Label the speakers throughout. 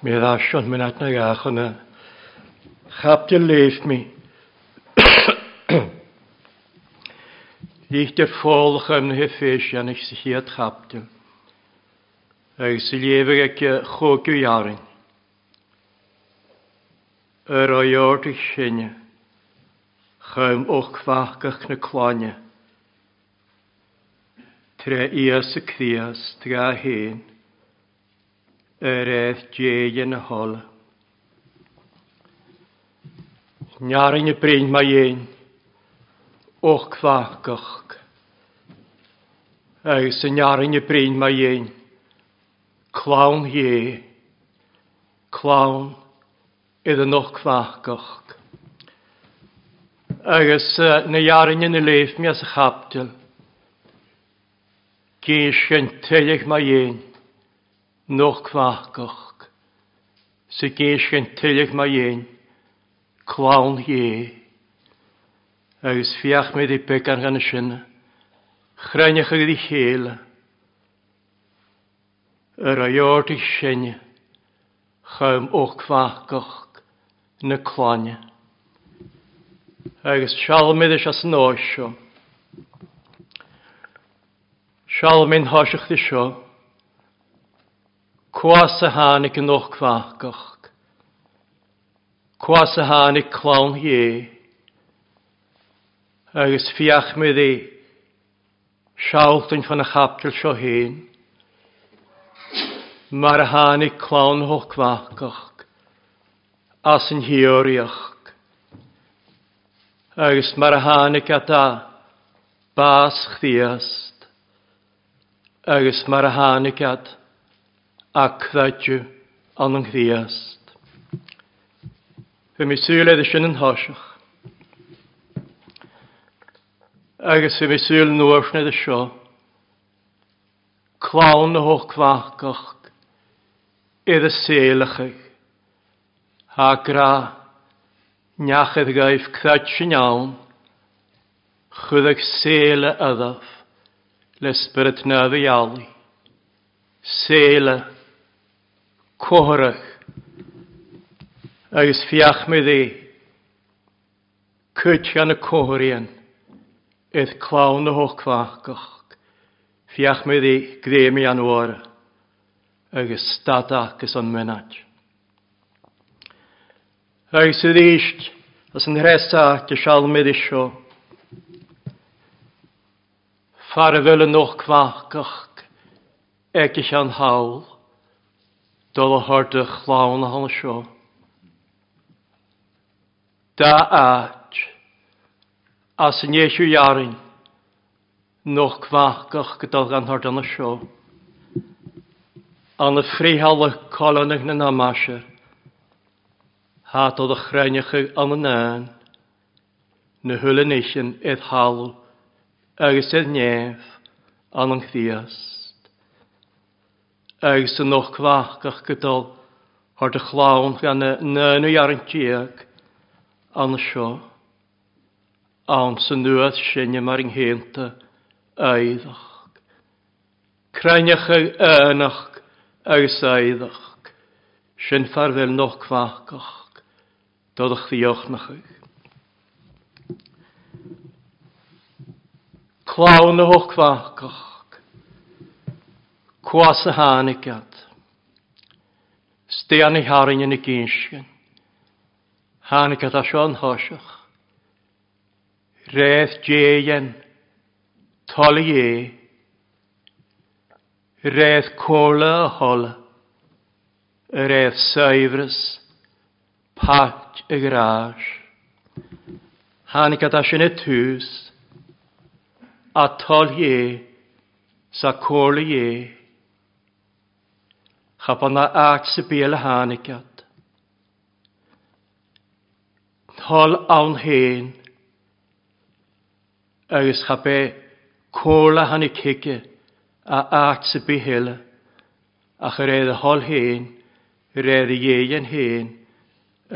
Speaker 1: Mi ddasiwn mi'n adna iach yna. Chap dy leif mi. Dych dy'r ffolch yn hyffeis yn eich sy'n hiad chap dy. Ac sy'n lefyr ac chwg yw iarin. Yr o'i ord i'ch synia. Chym o'ch fachgach na clonia. Tre ias y crias, tra hen yr eith djeien hol. Njarin y bryn mae ein, o'ch cfagach. Eus y njarin y bryn mae ein, clawn ie, clawn iddyn o'ch cfagach. Agus na jarin yn y leif mi as y chapdil, gysyn tylich mae ein, noch kwaakoch. Se gees geen tillig maar een, je. Agus fiach mit die pek aan gaan schinne, grijnje ge die gele. Er a jord die schinne, gaum ook ne klaanje. Agus schal mit de schas noosjo. Schal me in hoosjech die Cwas a hánig yn o'ch cwachgach. Cwas a hánig clawn hi. Agus fiach mi ddi. Siawlt yn ffyn y chapdil sio hyn. Mae'r hánig clawn o'ch cwachgach. As yn hi hioriach. Agus mae'r hánig a da. Bas chdiast. Agus mae'r hánig a da ac ddadju an yng nghyast. Fy mi sŵl edrych yn yn hosiach. Agus fy mi sŵl yn wrth nid y sio. Clawn o hoch cfachgach idd y eich. Ha gra niach niachedd gaif cthad sy'n iawn. seil y ydaf, le sbryd nad Lesbyrd na Seil y ydaf cóthraach agus fiachmid é cuit an na cóiríon ith chlán na hochláchach fiachmid é gréimi anhra agus stadaachgus an minnaid. Agus sydd eist as yn resa dy sialmyd isio farfel yn och cwachach ag eich an hawl Dol o hord y chlawn hon sio. Da aad. A sy'n eisiau iarin. Noch cfach gach gydol gan hord yn y sio. An y ffrihal y colon yn yna masir. Hat oedd y chrenioch yn y nain. Na hwyl yn eisiau edd halw. Agus edd nef. An yng agus yn o'ch cyfachgach gydol o'r dy chlawn gan y nyn o'i ar yn diag an sio. Awn sy'n nŵad sy'n ymar yng hynta aeddach. Crainach ynach agus aeddach. Sy'n ffarfel noch cfachgach. Dodach ddiolch na chi. Clawn o'ch hoch cfachgach. kuasa haanikat. Steani haringen i kinschen. Haanikat ashan hashach. Räth jejen. Talje. Räth kola hålla. Räth söjvres. Patch i garage. Haanikat ashan ett hus. Atalje. Sakolje. Chafon na Chapana aat se biele hanikat. Nhol awn hen. Agus chape cóla hanni cige a aat se bihele. Ach yr hol hen, yr edd ieien hen,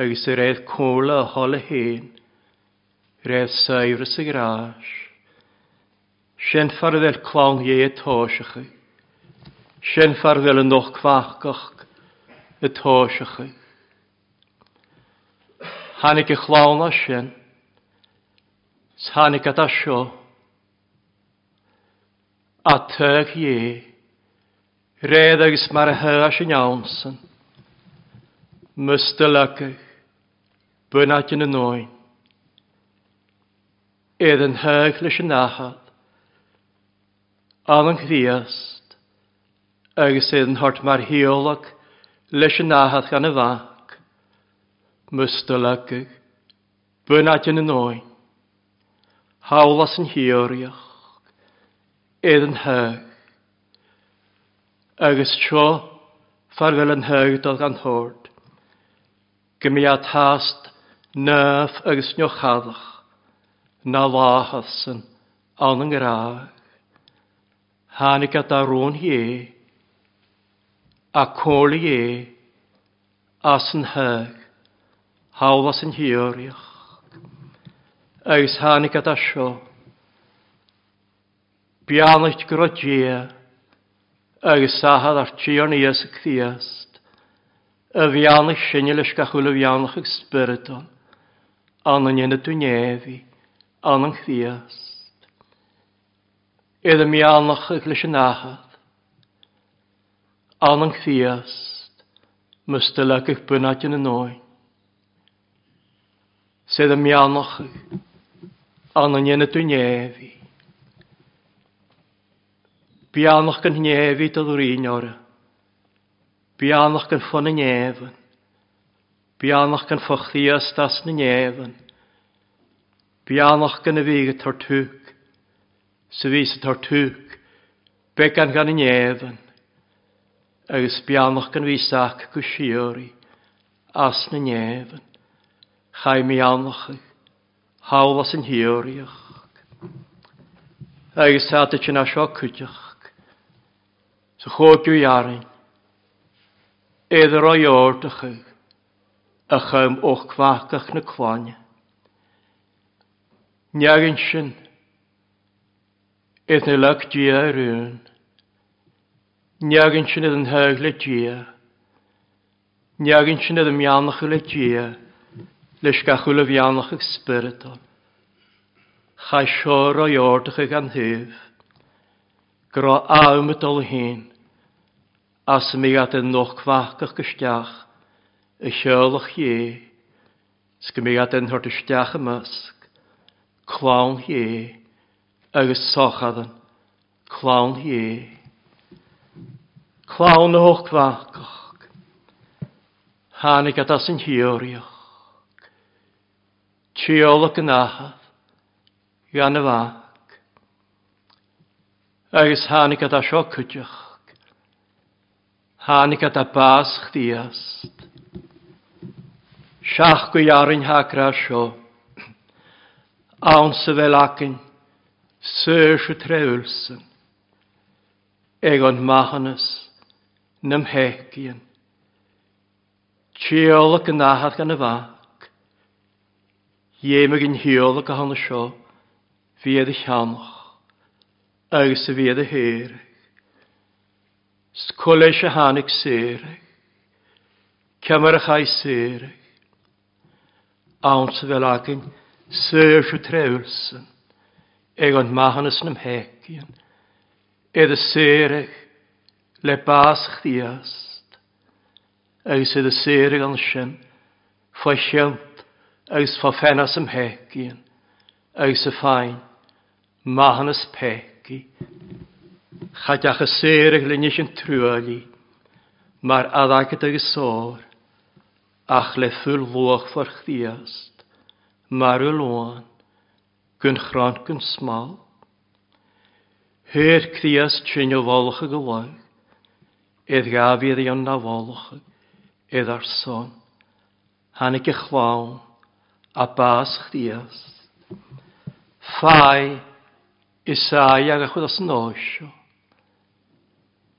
Speaker 1: agus yr edd cóla a hol hen. Yr edd sair y sigrach. Sien ffordd e'r clawn ie tosach chi. sin far bhfuil an nóchhaachcach i tóisecha. Thnig i chlána sin, Tánig a seo a tuag hé réad agus mar a thuá sin ansan, Muiste lecha buna in na nóin. Éad an thug leis an náhad, an an chríasa, agus sydd yn hort mae'r hiolog leis yn ahad gan y fach. Mystolygyg, bynad yn y noi, hawlas yn hiorioch, edd yn hyg. Agus tro ffarfel yn hyg dod gan hord. Gymiad hast nef agus niochaddach, na lahas láhasan an an gráag. Hánig a hi hié, e, a cóla é as e, an thug, hálas an hiúriach. Agus hánig a seo, Biannacht grodia, agus sahad ar tíon ies y Christ, y fiannach sy'n leis gachwyl y fiannach ag spyrdon, an yn yna dwynefi, an yn Christ. Edd y miannach ag leis yn ahad, an yn chriast, mystel ac eich bynnag yn y noen. Sedd y mianoch mianach an yn yna dwi'n efi. Bianach gan hnefi dal o'r un ora. Bianach gan ffon yn efan. Bianach gan ffochddi ystas yn efan. Bianach gan y fig y tortwg. Sy'n fys y tortwg. Began gan yn efan agus bianach gan bhíach go siúirí as na néhan, chai mi anach annacha, hálas an hiúíoch. Agus táta sin a seo chuteach, sa chóúhearin, éidir áheorrtacha a och óchhhaachach na chláine. Nyagin sin, Ithna lechdí a rún, Neagin sin yn hyg le dia. E. Neagin sin yn mianach le dia. E. Leis gachwyl y fianach ag spyrdol. Chai sior o'i ordach ag anhyf. Gro awm y dol hyn. As mi gad yn noch cwach ag gysdiach. Y siolach ie. Sgymig gad yn hort ysdiach y mysg. Clawn ie. Agus sochadan. Clawn ie. Cláwn o'ch fachgoch. Hánig a das yn hiorioch. Tiolog yn ahaf. Ian y fag. Agus hánig a das o cydioch. Hánig a da bas chdiast. Siach gwy arin hagra sio. Awn sefel acyn. Sŵr sy'n trewlsyn. Egon machanys nym hecian. Tiolag yn ahad gan y fac. fag. Iemag yn hiol a hon y sio, fiedd y llanwch, Agus y fiedd y herig. Sgwleis y hanig serig, cymar y chai serig. Awns fel agyn, sef y trewlsyn, egon mahanus nym hecian, edrych serig, le basch diast. Eus ydd y sir i gan sy'n ffwysiant eus ffa ffenas ymhegi yn eus y ffain mahan ys pegi. Chadiach y sir i glynu sy'n trwyli mae'r addag ydy y sôr ach le ffwyl fwoch ffwr chdiast mae'r y lôn gyn chron gyn smal. Hyr chdiast sy'n yw folch y gyloch Edd gafir i o'n na edd ar son, han i chlawn, a bas chdias. Fai, isai ag achwyd os nosio,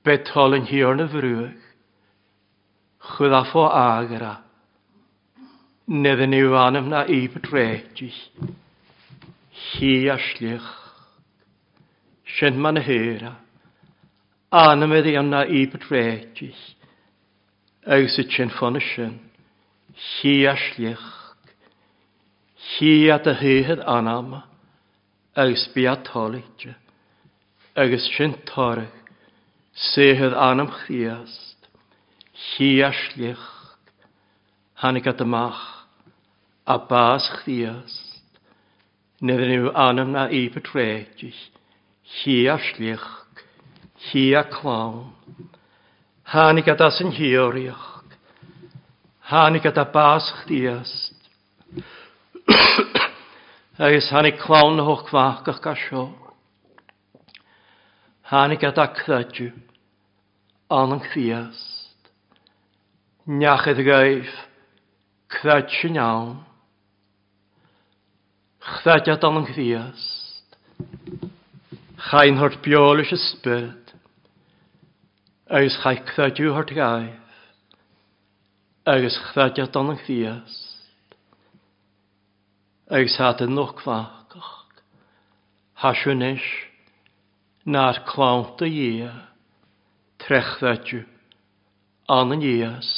Speaker 1: betol yn hior y frwyg, chwyd a ffo agra, nedd yn i'w anem na i bydredi, hi a slich, sy'n man hera, anamid anna i bedreidich, agus y chyn ffona chi a sliach, chi a dy hyhyd anam, agus bi a tolig, agus torych, torg, sehydd anam chriast, chi a sliach, hanig a dymach, a bas chriast, nid yn yw anam na i bedreidich, chi a sliach, hi a clon. Hánig at as yn hiorioch. Hánig at gada bas chdiast. Agus hánig clon hoch fachgach a sio. gada at Ond yn Anang Niach edrych gaif. Credju nawn. ond yn fiast. Chain hwrt biolus ysbryd agus chaictha dúhart gaif, agus chfedia don yn chdias, agus hat yn nwch fachach, hasiwn eis, na'r clawnt y ia, trechfediw, an yn ias,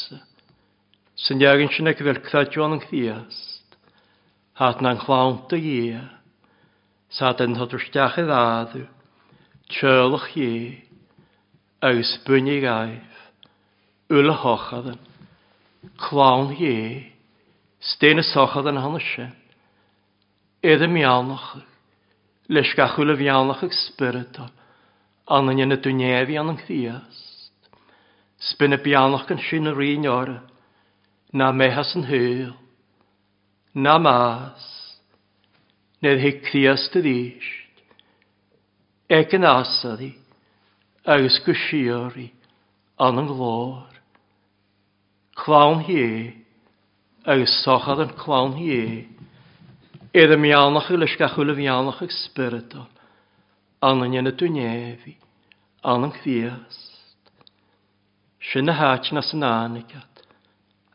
Speaker 1: sy'n diagyn sy'n ag fylgfediw an yn chdias, hat na'n clawnt y ia, sa'n dyn hodwrstiach i ddadw, tjölwch iea, agus bunne gaif, ula hochad yn, clawn ie, stein y sochad yn hannes sin, edd y mialnach, leis gachwyl y fialnach ag spirita, anon yn y dwnefi anan chriast, spyn y bialnach gan sy'n yr un ora, na mehas yn hyl, na mas, ned hi chdiast y ddysg, ec yn asa ddysg, agus go siúí an an glór. Chlán hi agus sochad an chlán hi é. Éidir meánach leis ga chula bheánach ag spiritol, an an dhéna túnéhí, an an chfiast. Sin na háit na san ánicad,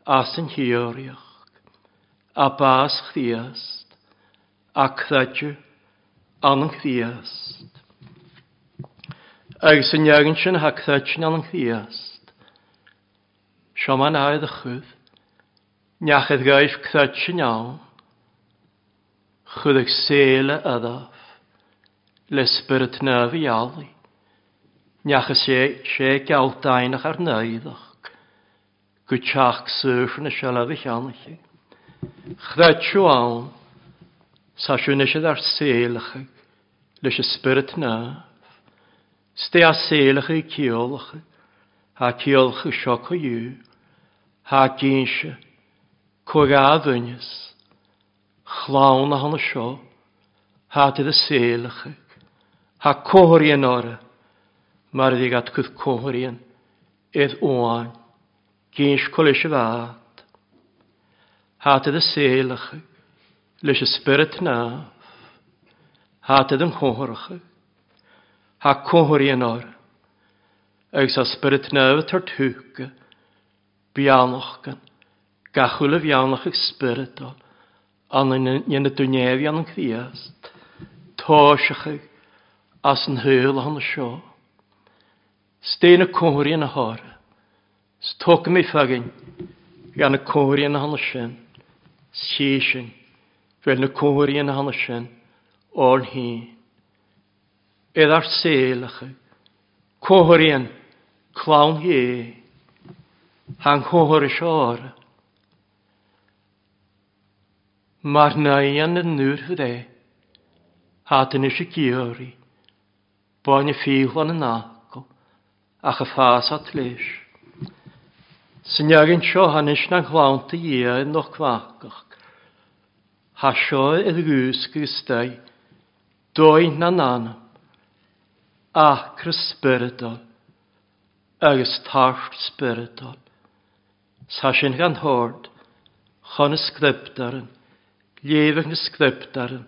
Speaker 1: as an hiúíoch, a bás chfiast, a chreidú an an chfiast agus yn iawn sy'n hacthaet yn alyn chiast. Sioman aedd ychyd, niachedd gaif cthaet yn iawn, chyd ag sele adaf, lesbyrt na fi ali, niachedd se, se gael dainach ar naiddach, gwtach sŵr na sialaf i chanach. Cthaet yw awn, sa siwn eisiau ar selach, leis y spyrt na, Ste a séalach i ceolach, ha ceolach i sioc o yw, ha gynse, cwra a ddynys, chlawn a hon sio, ha tydd y séalach, ha cohorien ora, mar ydi gat cwth cohorien, edd oan, gyns colis y fad. Ha tydd y séalach, lys y spirit naf, ha tydd yn cohorach, ha cóthirí an áir, agus a spirit nefh tar túca, beanachgan, gachula bheannach ag spiritál, anna dúnéhí an an chríast, táisecha as an húil an seo. Sténa cóthirí na hára, stóca mí fagin, gan na cóthirí na hanna sin, sísin, fel na cóthirí na hanna sin, orn hín. Edd ar selacha. Cohorian, clawn hi, Han cohor siar. Mae'r naian yn nŵr hwde. yn eisiau gyori. Boen y ffihlan yn acol. Ach y ffas at leis. Syniagyn sio eisiau na'n chlawn ty ia yn o'ch cwacach. Hasio y ddwysg ysdau. Doi na nanam achra spiritol agus tart spiritol. Sa sin gan hord, chon y sgriptaren, llefych y sgriptaren,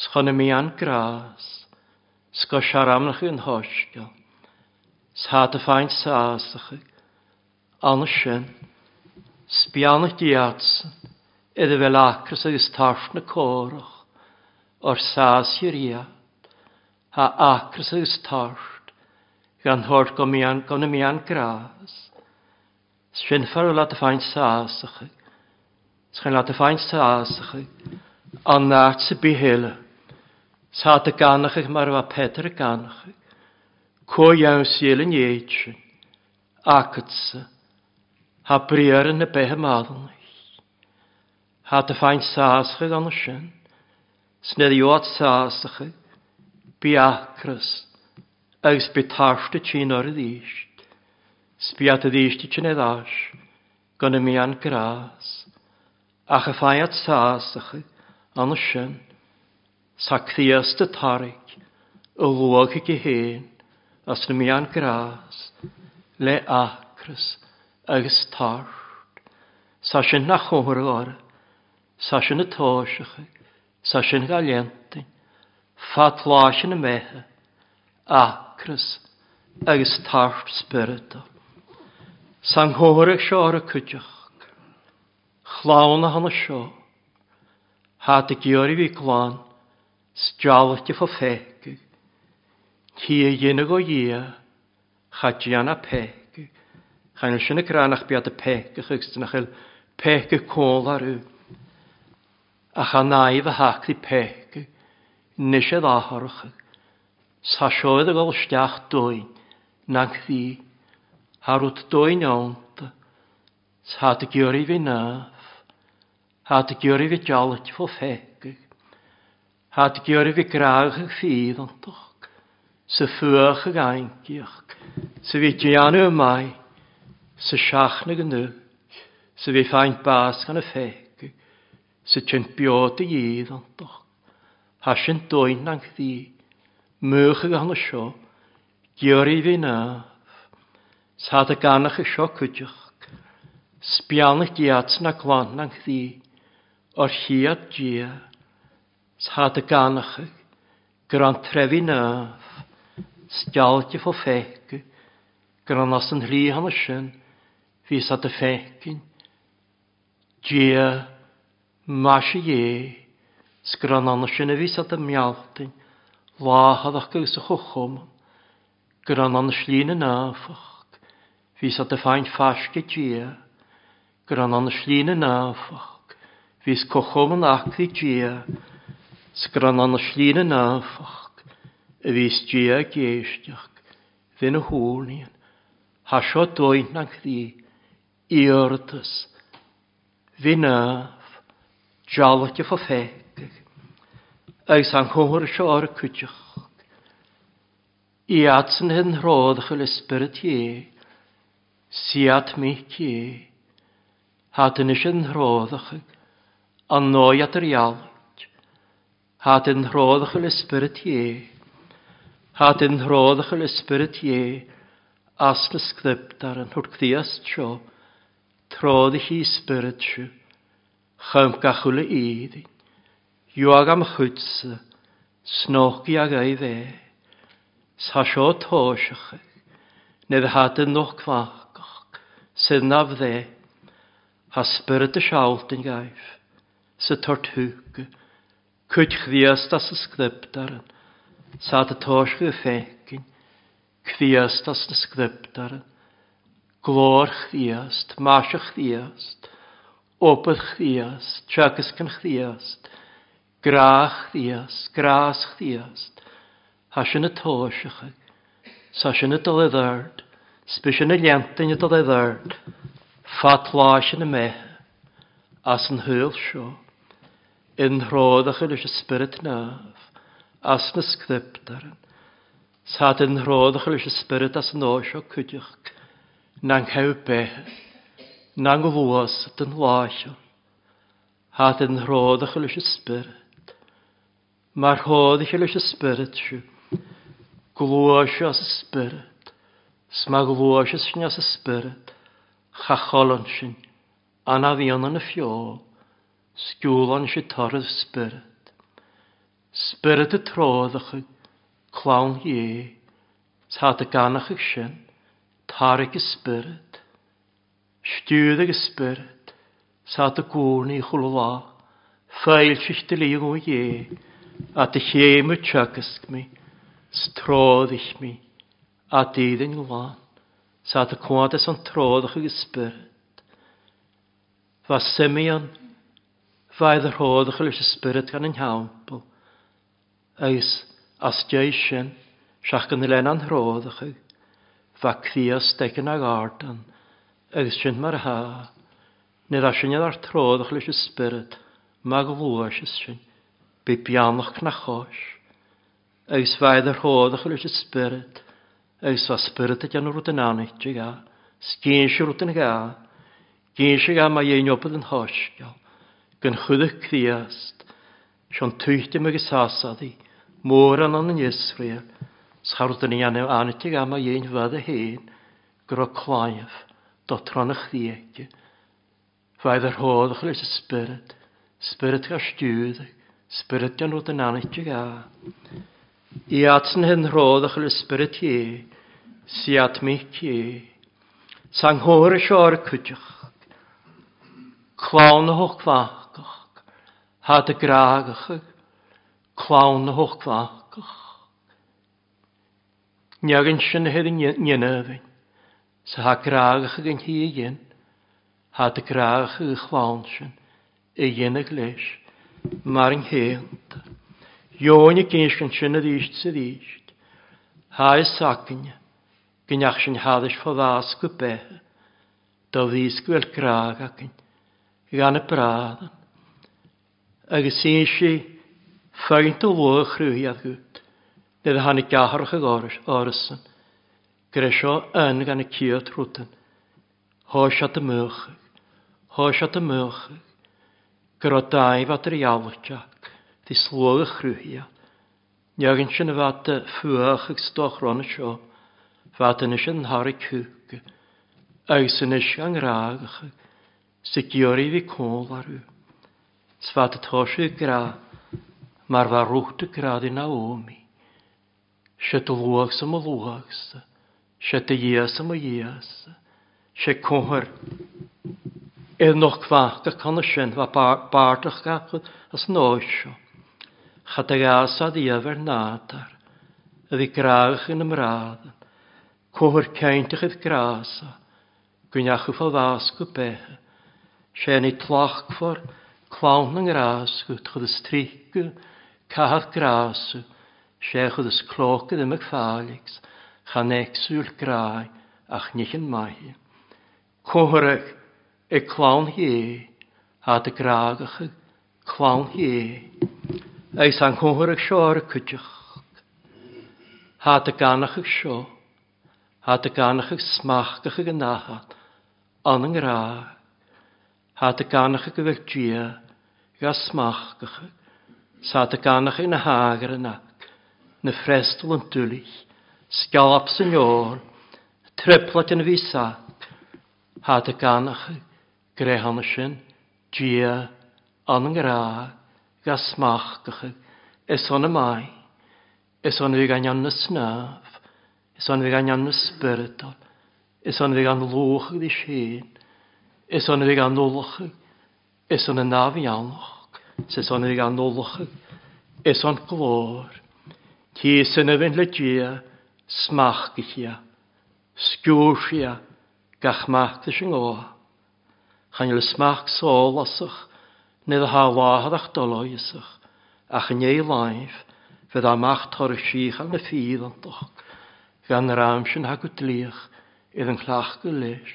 Speaker 1: s'chon y mi an gras, s'go siaramnach yn hosgio, s'hat y ffaint sasach, an y sin, sbianach diadsyn, iddo fel acras agos tart na corach, o'r sas i'r iach ha acras ys tart, gan hort go mian gan mi an gras. Sfyn ffer o lat y ffaint sasach, sfyn lat y ffaint sasach, an nart sy bi hil, sa dy ganach eich mar fa petr y ganach, co iawn syl yn ieitsyn, acadsa, ha briar yn y beth ymaddan Ha dy ffaint sasach gan o sy'n, snedd i oed sasach, biacras agus betasta tín ar a ddíist. Spiat a ddíist tín a e ddás, gan y mi an grás. Ach a ffaiad sásach an sin, sa cthiast a tarig, o lwag i gihén, as na mi an grás, le acras agus tart. Sa sin na chóhar ar, sa sin a tóisach, sa sin gael fatláisina méthe, acras agos tarp spirita. San hóirigh seo ar a cuideach, chlána hana seo, háta georí bhí glán, sdealati fo fécu, tí a dhéna go dhé, chadíana pécu, chain sinna cránach bead a pécu chugus nach chail pécu cólarú, a chanáibh a háclí pécu, nisedd áharcha, sa sioedd y gol stiach dóin nag ddi, harwt dóin ánta, sa dy gyrru fi naf, ha dy gyrru fi jalit fo fegig, ha dy gyrru fi graag y ffydd fíðantach, sa fuach y aingiach, sa fi vi dianu mai, sa siach na gynnu, sa fi ffaint bas gan y fegig, sa tjent biota gíðantach, Hasyn doen ang ddi. Mwch ag anna sio. i fi naf. Sad ag anach y sio cwdioch. Sbianach diats na glan ang ddi. O'r hiad dia. Sa'n dy anach ag. Gran trefi naf. Sdialdi fo ffeg. Gran as yn rhi hanna sy'n. Fi sa'n dy ffegin. Dia. Masha ye. Sgranna sin a vís a mealtain, láhadach gus a chochom, Granna slína náfach, vís a de fein faske dia, Granna slína náfach, vís cochom an achli dia, Sgranna slína náfach, a vís dia géisteach, vin a húnian, ha seo dóin na chrí, iortas, vinaf, Jalach fo fech, agus an chomhar seo ar cwtioch. I atsan hyn rodd chyl ysbryd ie, siat mi cie, hat yn ysyn rodd ychyg, an noi at yr ialwyd, hat yn rodd chyl ysbryd ie, hat yn rodd chyl ysbryd ie, as na sgript ar yn hwrgddias tro, trodd i chi ysbryd siw, chymgachwle iddi. Juag am chwts, snogi ag ei dde. Sa sio nedd had yn noch cfachgach, sydd na fdde. Ha spyrd y siawlt yn gaif, sy tortwg, cwyd chdiast as ysgrypdaran, sa dy tosach y ffegin, chdiast as ysgrypdaran. Glor chdiast, masach chdiast, opeth chdiast, siagas gan chdiast, Grach díos, grás sin na tóisecha, sa sin na dal dhard, spi sin na leantain dal dhard, fatlá sin na me, as an húil seo, in hródacha leis spirit náf, as na scriptaran, sa in hródacha leis spirit as an óiseo cuideach, nang hew bethe, nang go bhuas den láiseo, hat in hródacha leis spirit, Mar hóð ekki leis spirit sjú. Glósi as spirit. Sma glósi sin as spirit. Chacholon sin. Anafion an y fjó. Skjúlan sin torð spirit. Spirit y tróðach clown hie. Tad y ganach ag sin. Tarig y spirit. Stjúdig y spirit. Sad y gŵrni chwlwa. Feil sych dy liw o a dy y chagysg mi, stródich mi, a dydd yng Nghlán, sa dy cwadas o'n tródach ag ysbryd. Fa Simeon, fa idd yr hoddach ag ysbryd gan yng Nghawnbl, eis as diau siach gan ylen an hroddach ag, fa cthias degyn ag ardan, eis sy'n mar ha, nid asyn idd ar tródach ag ysbryd, mag fwys sy'n, bu bianach na chos. Eus faidd yr hodd lwys y spyrd. eus fa spyrd ydyn anwr wrth anodd i ga, sgyn si wrth yn ga, gyn si ga mae ein obydd yn hosgiol, gyn chwydych cdiast. sion twyhti meg i. môr anan yn ysgrif. Sgha sharwyd ni anodd anodd i ga mae ein fydd y hyn. gro claif, dotron y chdieg, faidd yr hodd lwys y spyrd. Spyrd gael stiwyddig. Spyrydion rwyd yn anitio ga. I atsyn hyn rhodd achol ysbryd i, si at mi hi. Sang hwyr y sior cwtioch. Clawn y hoch fachgoch. Had y gragach. Clawn y hoch fachgoch. Niag yn sy'n hyr yn ynnyfyn. Sa ha gragach ag yn hi yin. Had y gragach ag y clawn sy'n. Y yin glesh mar yn héant. Jóni gynsin sin a ríist sa ríist. Há sacan, gynach sin hádais fo ddás go do ddís gwyl graag acyn, gan y bradan. Agus sy'n si ffaint o lwch rhywhi a ddwyd, nid hann i gaharach ag orysyn, gresio yn gan y cio trwtyn. hoes at y mwchig, hoes at y mwchig, Grodau fod yr iawltiach, di slwag y chrwyhia. Niagyn sy'n fad y ffwach ag stoch ron y sio, fad yn ysyn har y cwg, ag sy'n ysio ang ragach, sy'n giori fi cwl ar yw. Sfad y tosio gra, mae'r farwch dy grad i Naomi. Siet y lwag sy'n y lwag sy'n, siet ias sy'n y ias sy'n, siet Er noch kwa, de kann er schön, war paar paar toch, das no scho. Hat er g'assad ja vernater, d'i krach in mrad. Kor keinte krase. Kun ja gefal waskupe, scheeni twaach kvar, kwahneng ras gut g'streike, kaar krase. Schech das de gefährlichs. Kan ek krai, ach nich in maai. Kor i clown hi a dy graagach y clown hi. Eis anghwyr ag sior y cydioch. Ha dy ganach ag sio. Ha dy ganach ag smach gach ag anachat. An yng ngra. Ha dy ganach ag yfel gia. Ga smach gach ag. Sa dy ganach ag na hagar yna. Na frestel yn dwlich. Sgalap sy'n ior. Triplat yn fi sac. Ha dy ganach ag gréhanne sin, dia an Gasmach, ga smachgacha is mai, is an vi gan anna snáf, is an vi gan anna spiritol, is an gan lócha di sin, is an vi gan nólacha, is an an náfi anach, is an vi gan nólacha, is an glór, tí sinna vin le dia smachgachia, skúrsia, gachmachta sin óa. Chan le smach sólasach ne a há láhadach doláisach ach né láimh fydd amach tar síich an na fíd an doch gan raim sin ha go tríoch iad an chhlach go leis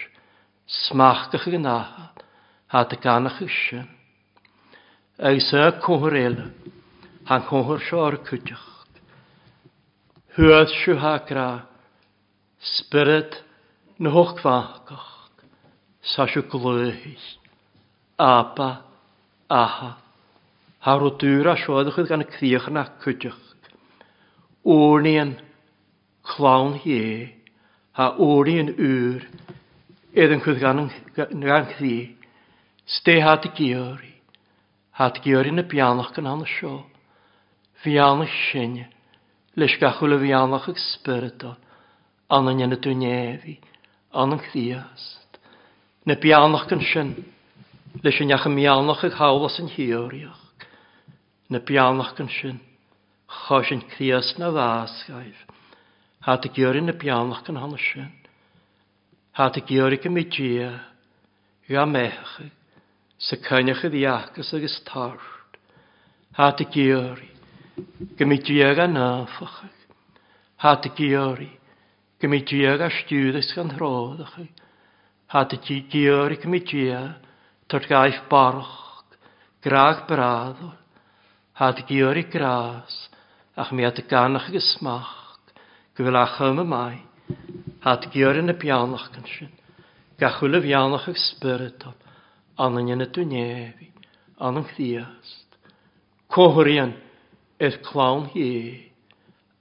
Speaker 1: smachgach gan náhad há a ganach is sin. Agus a cóhar han cóhar seo ar cúteach. Thuad siú ha gra spirit na hochhhaachach sasiwglwyll, apa, aha. Harw dŵr a sioeddwch ydd gan y cdiach na cydwch. Wrnian, clawn hie, ha wrnian ŵr, edd yn chwyd gan gan cdi, ste hat y gyori, hat gyori na bianach gan anna sio, fianach sinne, leis gachwyl y fianach ag spyrdol, anna nyan y dwi'n efi, anna'n chdias na bianach yn sin, leis yn iach yn mianach ag hawlas yn hiwriach, na bianach yn sin, chos yn crias na fasgaif, ha dy gyr na bianach yn hanna sin, ha dy gyr yn mi dia, ia mech, sy cynnach y ddiacus agos tard, ha dy gyr, gymi dia gan nafach, ha dy gyr, gymi dia gan stiwdus gan hrodach, hat y ti diwrig mi dia, tot gaif barg, graag had hat diwrig gras, ach mi te y ganach gysmach, wil ach hem mai, hat diwrig y bianach hulle gachwyl y bianach ag een anan yn y een anan chdiast. Cohrian, het clawn hi,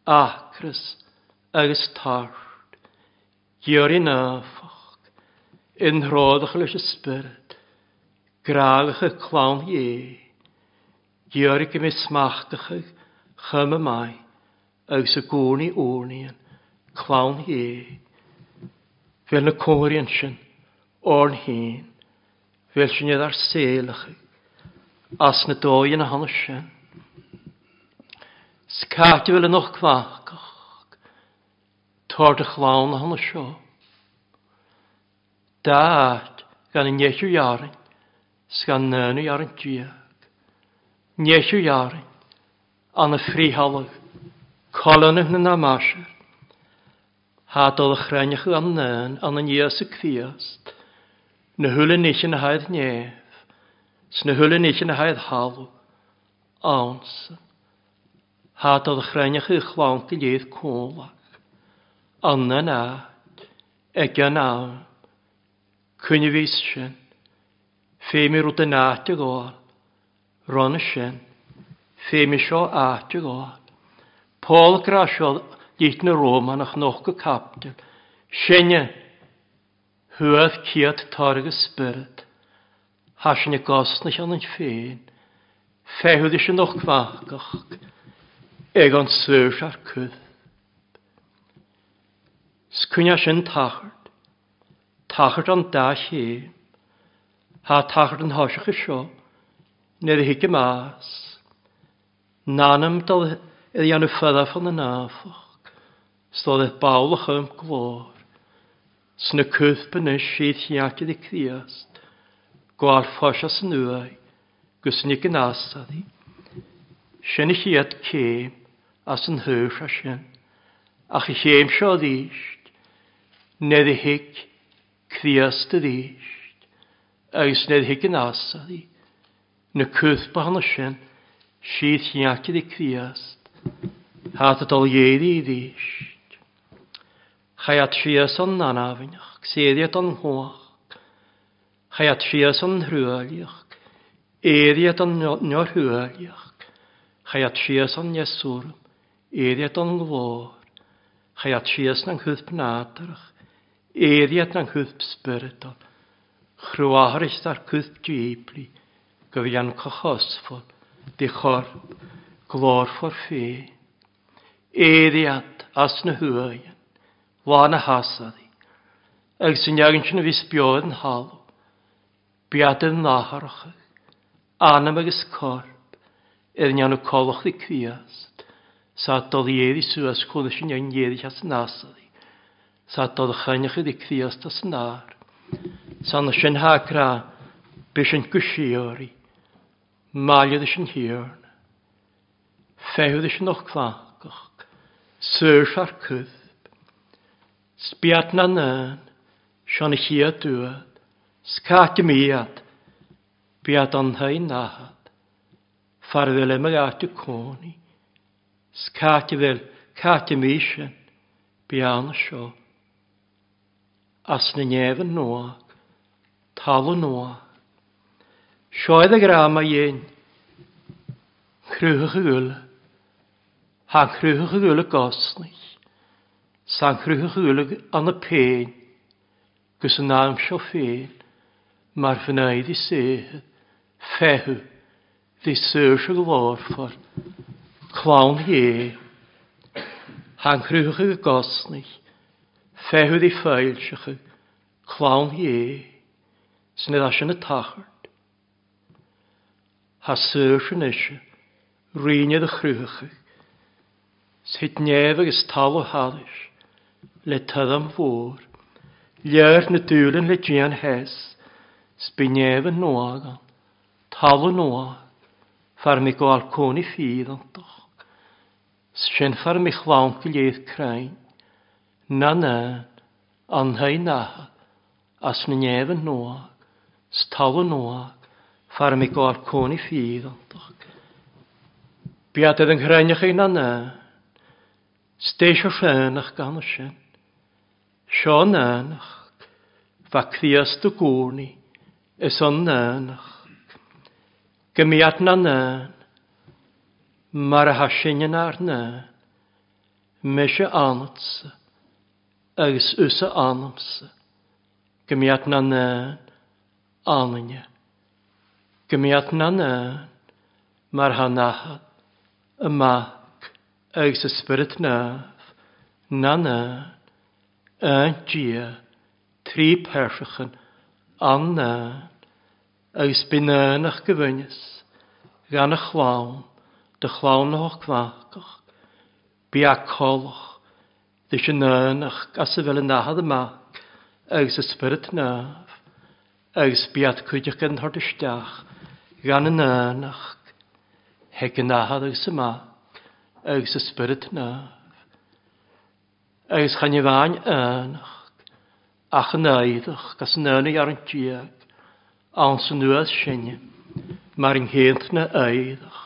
Speaker 1: acrys, agos tard, in af. Ah, in rhodach leis ysbryd, graalach y clawn ie, diorg ym ysmachtach y chym y mai, agos y gwni wrnion, clawn ie, fel na cwrion sy'n, o'n hyn, fel sy'n ydd ar selach, as na doi yn hannes sy'n. Sgati fel yn o'ch clachgach, tord y chlawn hannes sy'n. Daat gan y nesiw iarin, sgan nyn i ar yn diag. Nesiw iarin, an y ffrihalag, colonnych na namasir. Hadol y chrennych an nyn an y nias y cfiast, na hwyl yn eich yn haedd nef, sna hwyl yn eich yn haedd halw, awnsan. Hadol y chrennych y chlawn gilydd cwlach, anna na, egan awn. Cwni fys sin. Fémi rwyd yn atig oal. Ron sin. Fémi sio atig oal. Paul grasiodd lít na Roman ach noch go captil. Sinne. Hwyd ciad targ y spyrd. Hasin y gosnach an yn ffein. Fehwyd eisiau noch cwachgach. Egon syrs ar cwth. Sgwnia sy'n tachart tachart an da sé, Tá tachart an háiseach seo nuair a hiice más. Nánam dal i dhéanú fada fan na náfach, Stád e bála chum glór, Sna cwthban yn sydd hiacid i criast, Gwaar ffosia sy'n nuai, gysnig yn asadi. Sian i chiad ceim as yn hyrs a sian, Ach i cheim sio ddysg, Nedd i hic, Criast yr eisht, agus ned higyn asari, na cwth bahan o sin, sydd hiacid i criast, hat y dol ieri i ddysht. Chai at sias o'n nanafinach, sediad o'n hwach, chai at sias o'n rhywaliach, Eriad o'n nio'r hwyliach, chaiat sias o'n Ieswrm, eriad o'n glor, chaiat sias na'n chwyth pnadarach, Eiriad na'n chwth spyrdol. Chrwaharys ar chwth dwebli. Gyfian cochosfol. Di chor. Glor for fe. Eiriad as na hwyan. Lan a hasadi. Ag sy'n iawn sy'n fys bioedd yn halw. Biad yn naharach. Anam agos corp. Edyn iawn o colwch di cwiast. Sa dol i eddi swas cwnnw sy'n iawn i as yn asadi. Sa'n chanach ydi cthiast as nar. Sa'n sy'n hagra bys yn gwsiori. Maliad ys yn hirn. Fehwyd ys yn o'ch clagach. Sŵr ar cwdd. Sbiad na nyn. Sian i chi a dwyd. Sgat i miad. Biad an hei nahad. Farddel yma gati coni. Sgat i fel cat i misyn. Bian y siop as na nefn nhw, tal nhw. Sioedd y gram a iein, chrwch y gwyl, han chrwch y gwyl y gosnich, san chrwch y gwyl yn y pen, gys yn am sio ffeil, mae'r fynaid i seh, fehw, ddi sys y glorffor, clawn hi, han chrwch y gosnich, Fehwyd i ffeil sych clawn hi sy'n edrych yn y tachart. Ha sy'r sy'n eisiau, rhywun y chrwych, sy'n nef agos tal o halys, le tydd am fôr, Ljörs na dúlan le djían hes, spinjeva noagan, talu noag, far mi go alcóni ffydd doch, sen far mi chlawn gilydd kræn, Na na, an hei na, as na nefyn noa, stawl noa, far mi gor coni ffydd antog. Biad edd yn chreinach ei na na, steisio rhenach gan ysyn, sio nanach, fa crias dy gwrni, ys on nanach. Gymiad na nan, mar a hasyn yn ar nan, mesio anatsa, agus úsa anamsa. Gymiat na nyn, ananya. Gymiat na nyn, mar hanahad, y mag, agus y spirit naf, na nyn, yn gia, tri persachan, an nyn, agus bynyn ach gyfynys, gan y chlawn, dy chlawn o'ch cwacach, biacolch, Dys yn yn ach gas fel yn ahad yma, agos ysbryd naf, agos biad cwydiach gan hordysdach, gan yn yn ach, heg yn ahad agos yma, agos ysbryd naf, agos chan i fain yn ach, ach yn aeddach, gas yn yn i ar yn diag, awn sy'n nwyad sy'n, mae'r ynghynt na aeddach,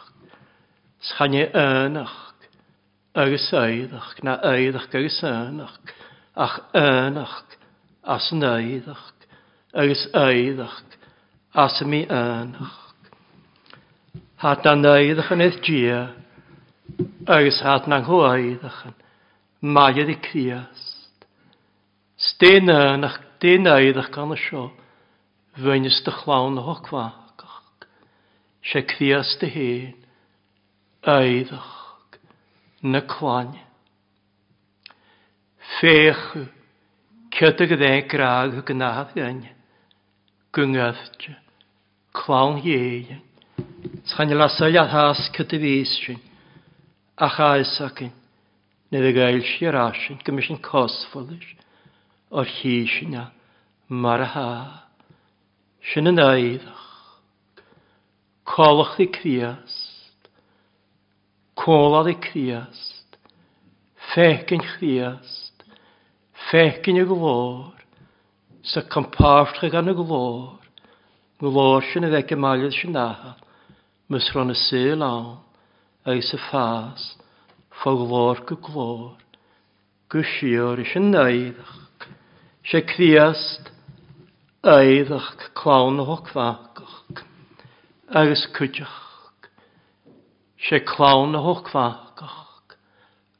Speaker 1: s'chan i yn ach, agus éidech na éidech agus énach ach énach as an éidech agus éidech as mi énach. Hat na an éidech an gia, agus hat na ngho go éidechan maiad i criast. Stein énach dén éidech gan seo bhainnes de chlán ho chvácach. Se criast a héin éidech na cláin. Féchu cead go dhé graag go náth gaine go ngöfte clán héan Tchain las a thas cyda físin a chaisacin na dde gael si ar asin gymys yn cosfolis o'r hísin a mar ha sin yn aeddach colwch ddi crias Cólad i Criast, fecyn Chriast, fecyn y glor, sy'n sa chi gan y glor, glor sy'n y ddeg ymalydd sy'n dahal, mys rhan y syl awn, ei y ffas, ffa glor gy glor, gysiwr sy'n neidach, sy'n Criast, eidach, clawn o hoc fagach, agos cwydach, sé chlán na hochhfachach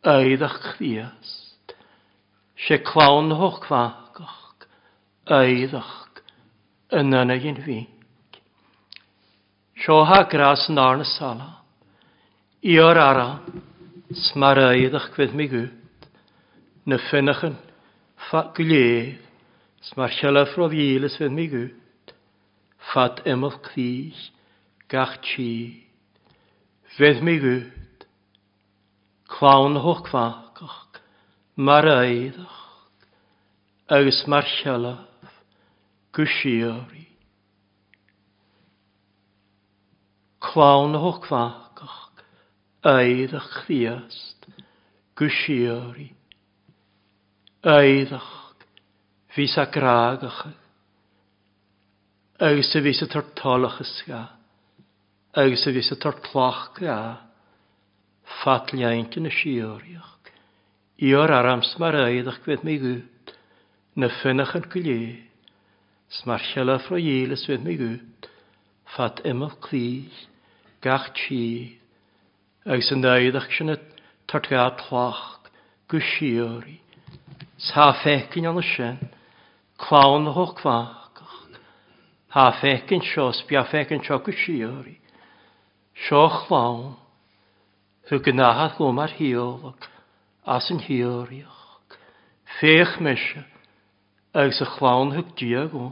Speaker 1: éidech chríast. sé chlán na hochhfachach éidech yn yna gyn fi. Sio ha gras yn arna sala. I o'r ara smar éidech fydd mi gwyd. Na ffynach yn ffat gwleif smar sialaf rodd ielis fydd mi gwyd. Fat emol crych gach chich. Fydd mi gwyt, clawn hwch fachach, mar aeddach, agos mar sialaf, gwsiori. Clawn hwch fachach, aeddach ddiast, gwsiori. Aeddach, fys a gragach, agos y fys y tortolach ysgaf agus a bhís a tar tlach a fatliaintin na siorioch. Ior arams mar aidach gwedd mi gwyd, na ffynach yn gwylio, smar siala fro ielis gwedd mi gwyd, fat ymol clí, gach chi, agus yn aidach sy'n tar tlach tlach gwsiori, sa fecyn an y sien, clawn hoch fach, ha fecyn sios, bia fecyn siog gwsiori, Seoch lawn, hw gynahath gwm ar hiolog, as yn hiorioch, ffeich mysio, agos y chlawn hw diag o.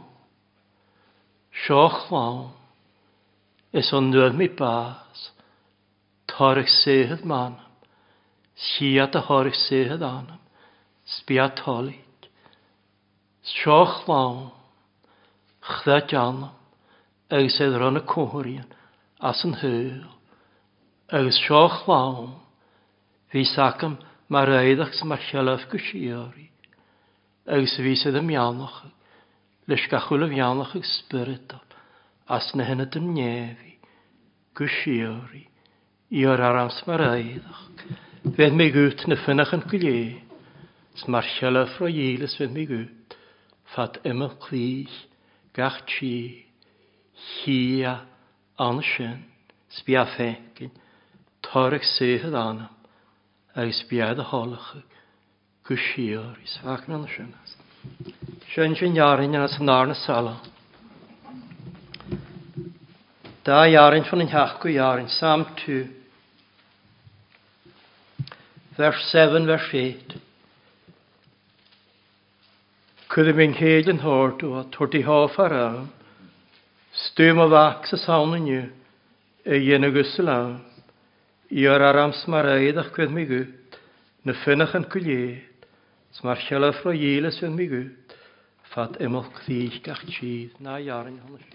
Speaker 1: Seoch lawn, is o'n nwydd mi bas, torach sehydd manam, siad a horach sehydd anam, sbiad tolig. Seoch lawn, chdad anam, agos edrych yn y cwhwrian, as an hwyr, agus seoch lawn, fi sacam mar aeddach sa mar sialaf gwsiori, agus fi sydd am iawnach, leis gachwyl am iawnach ag spyridol, as na hynny dym nefi, gwsiori, i o'r arams mar aeddach. Fydd mi gwyt na ffynach yn gwylie, s mar sialaf roi eilis fydd mi gwyt, fat ymyl clis, gach chi, chia, an sin, sbí a fécin, tarach séhad anam, agus bead a hálacha go sior is fach na sinnas. Sin sin jarin sala. Da jarin fan in hach jarin, Sam tu vers 7, vers 8. Cwyd yn mynd hyd yn hwrt o'r tordi hoff ar awn, Stwm o fach sa sawn yn yw, y yen o gwrs y lawn. I'r aram smaraid ach gwedd mi gwyd, na ffynach yn cwlied, sma'r sialaf roi eilis yn mi gwyd, ffad emol cthych gach chydd na iarn hwnnw.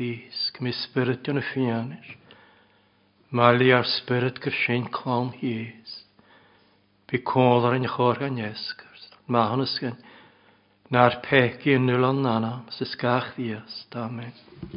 Speaker 1: fys, cym i spyrt yn y fianir. Mali ar spyrt gyr sy'n clom hys. Bi col ar yn chor gan esgwrs. Ma hwn ysgen. Na'r pegi yn nil o'n nana, sy'n sgach ddias. damen.